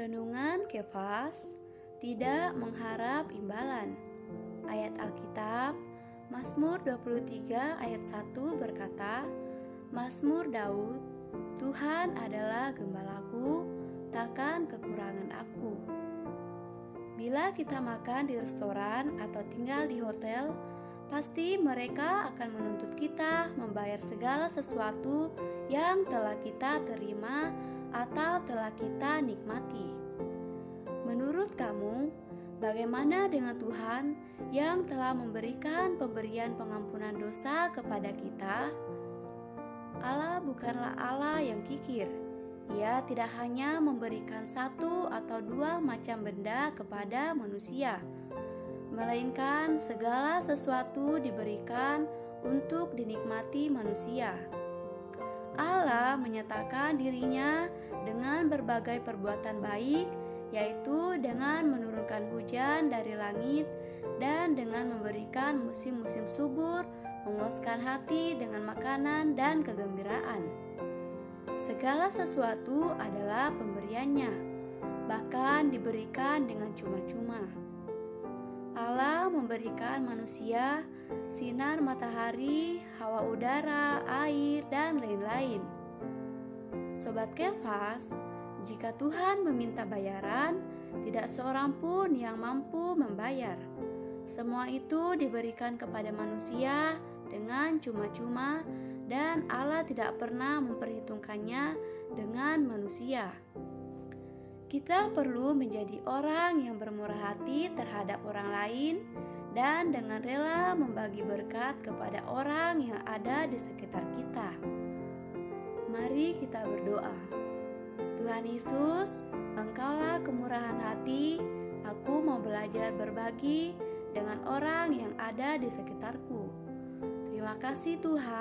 Renungan Kefas tidak mengharap imbalan. Ayat Alkitab Mazmur 23 ayat 1 berkata, Mazmur Daud, Tuhan adalah gembalaku, takkan kekurangan aku. Bila kita makan di restoran atau tinggal di hotel, pasti mereka akan menuntut kita membayar segala sesuatu yang telah kita terima atau telah kita nikmati. Menurut kamu, bagaimana dengan Tuhan yang telah memberikan pemberian pengampunan dosa kepada kita? Allah bukanlah Allah yang kikir. Ia tidak hanya memberikan satu atau dua macam benda kepada manusia, melainkan segala sesuatu diberikan untuk dinikmati manusia. Allah menyatakan dirinya dengan berbagai perbuatan baik, yaitu dengan menurunkan hujan dari langit dan dengan memberikan musim-musim subur, memuaskan hati dengan makanan dan kegembiraan. Segala sesuatu adalah pemberiannya, bahkan diberikan dengan cuma-cuma. Memberikan manusia sinar matahari, hawa udara, air, dan lain-lain. Sobat Kefas, jika Tuhan meminta bayaran, tidak seorang pun yang mampu membayar. Semua itu diberikan kepada manusia dengan cuma-cuma, dan Allah tidak pernah memperhitungkannya dengan manusia. Kita perlu menjadi orang yang bermurah hati terhadap orang lain dan dengan rela membagi berkat kepada orang yang ada di sekitar kita. Mari kita berdoa. Tuhan Yesus, Engkaulah kemurahan hati. Aku mau belajar berbagi dengan orang yang ada di sekitarku. Terima kasih, Tuhan.